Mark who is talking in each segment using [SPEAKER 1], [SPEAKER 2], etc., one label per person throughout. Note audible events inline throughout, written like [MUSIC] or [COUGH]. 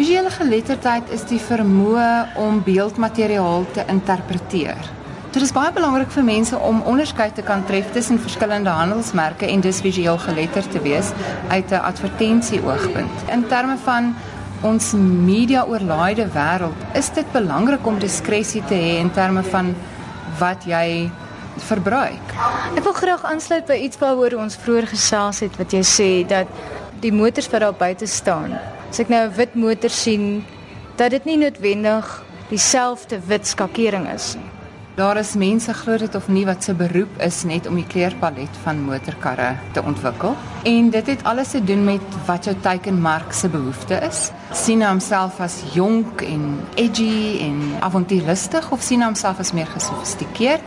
[SPEAKER 1] Visuele geletterdheid is die vermoë om beeldmateriaal te interpreteer. Dit is baie belangrik vir mense om onderskeid te kan tref tussen verskillende handelsmerke en dus visueel geletterd te wees uit 'n advertensieoogpunt. In terme van ons media oorlaaide wêreld, is dit belangrik om diskresie te hê in terme van wat jy verbruik.
[SPEAKER 2] Ek wil graag aansluit by iets waaroor ons vroeër gesels het wat jy sê dat die motors wat daar buite staan. As ek nou 'n wit motor sien, dat dit nie noodwendig dieselfde wit skakering is nie.
[SPEAKER 1] Daar is mense glo dit of nie wat se beroep is net om die kleurpalet van motorkarre te ontwikkel. En dit het alles te doen met wat jou teikenmark se behoefte is. Sien homself as jonk en edgy en avonturistig of sien homself as meer gesofistikeerd?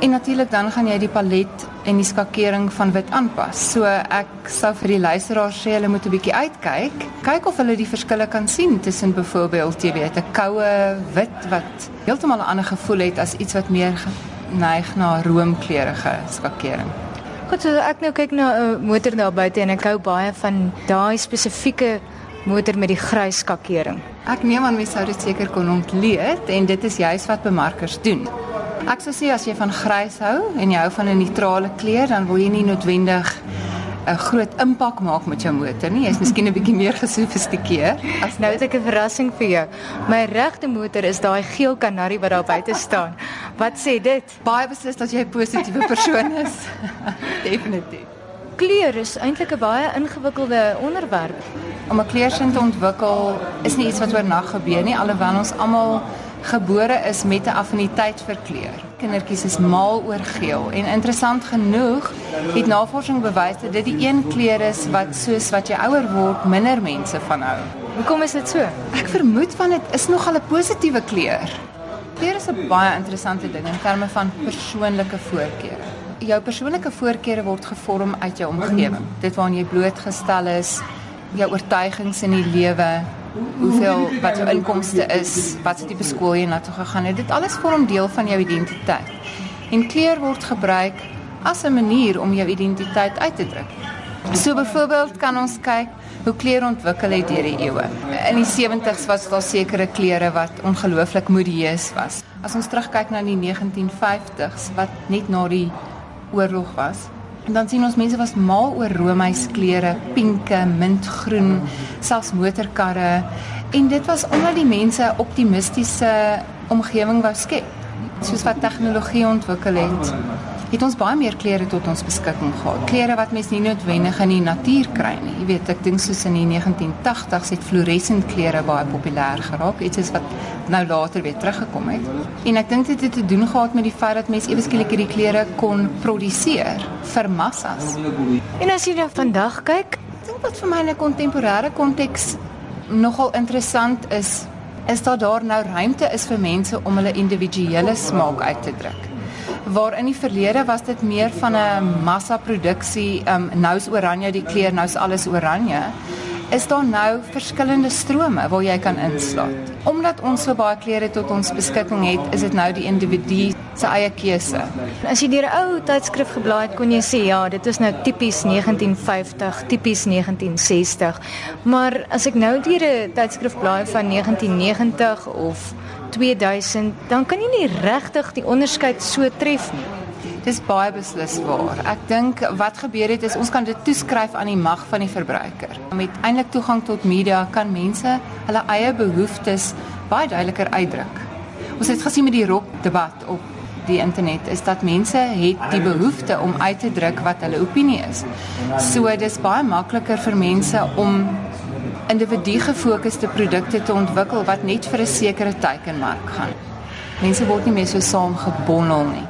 [SPEAKER 1] En natuurlik dan gaan jy die palet en die skakering van wit aanpas. So ek sou vir die luisteraars sê hulle moet 'n bietjie uitkyk. Kyk of hulle die verskille kan sien tussen byvoorbeeld jy weet 'n koue wit wat heeltemal 'n ander gevoel het as iets wat meer neig na roomkleurige skakering.
[SPEAKER 2] Goed, so ek nou kyk na 'n motor daar buite en ek hou baie van daai spesifieke motor met die grys skakering.
[SPEAKER 1] Ek neem aan mense sou dit seker kon ontleed en dit is juist wat bemarkers doen. Ek sou sê as jy van grys hou en jy hou van 'n neutrale kleur, dan wil jy nie noodwendig 'n groot impak maak met jou motor nie. Jy's miskien 'n bietjie meer gesofistikeerd.
[SPEAKER 2] As nou het ek 'n verrassing vir jou. My regte motor is daai geel kanarie wat daar buite staan. Wat sê dit?
[SPEAKER 1] Baie beslis dat jy 'n positiewe persoon is. [LAUGHS] Definitief.
[SPEAKER 2] Kleur is eintlik 'n baie ingewikkelde onderwerp.
[SPEAKER 1] Om 'n kleursin te ontwikkel is nie iets wat oornag gebeur nie, alhoewel ons almal gebore is met 'n affiniteit vir kleur. Kindertjies is mal oor geel en interessant genoeg het navorsing bewys dat dit die een kleur is wat soos wat jy ouer word minder mense van hou.
[SPEAKER 2] Hoekom is dit so?
[SPEAKER 1] Ek vermoed van dit is nogal 'n positiewe kleur. Kleur is 'n baie interessante ding in terme van persoonlike voorkeure. Jou persoonlike voorkeure word gevorm uit jou omgewing. Dit waaraan jy blootgestel is, jou oortuigings in die lewe, hoeveel wat jou inkomste is, wat tipe skool jy na toe gegaan het. Dit alles vorm deel van jou identiteit. En kleur word gebruik as 'n manier om jou identiteit uit te druk. So byvoorbeeld kan ons kyk hoe kleur ontwikkel het deur die eeue. In die 70's was daar sekere kleure wat ongelooflik modieus was. As ons terugkyk na die 1950's wat net na die oorlog was, En dan sien ons mense was mal oor roomhuiskleure, pinke, mintgroen, selfs motorkarre. En dit was omdat die mense 'n optimistiese omgewing wou skep. Soos wat tegnologie ontwikkel het, het ons baie meer klere tot ons beskikking gehad. Klere wat mens nie noodwendig in die natuur kry nie. Jy weet, ek dink soos in die 1980s het fluoresent klere baie populêr geraak, iets wat nou later weer teruggekom het. En ek dink dit het te doen gehad met die feit dat mense ewe skielik hierdie klere kon produseer vir massas.
[SPEAKER 2] En as jy nou vandag kyk,
[SPEAKER 1] dink wat vir my in 'n kontemporêre konteks nogal interessant is, is dat daar nou ruimte is vir mense om hulle individuele smaak uit te druk waar in die verlede was dit meer van 'n massaproduksie, um, nou is oranje die kleur, nou is alles oranje. Is daar nou verskillende strome waar jy kan inslaan? Omdat ons so baie klere tot ons beskikking het, is dit nou die individu se eie keuse.
[SPEAKER 2] As jy deur 'n ou tydskrif geblaai het, kon jy sê ja, dit is nou tipies 1950, tipies 1960. Maar as ek nou deur 'n tydskrif blaai van 1990 of 2000, dan kan jy nie regtig die onderskeid so tref nie.
[SPEAKER 1] Dis baie beslis waar. Ek dink wat gebeur het is ons kan dit toeskryf aan die mag van die verbruiker. Met eintlik toegang tot media kan mense hulle eie behoeftes baie duideliker uitdruk. Ons het gesien met die rok debat op die internet is dat mense het die behoefte om uit te druk wat hulle opinie is. So dis baie makliker vir mense om individu gefokusde produkte te ontwikkel wat net vir 'n sekere teikenmark gaan. Mense word nie meer so saamgebondel nie.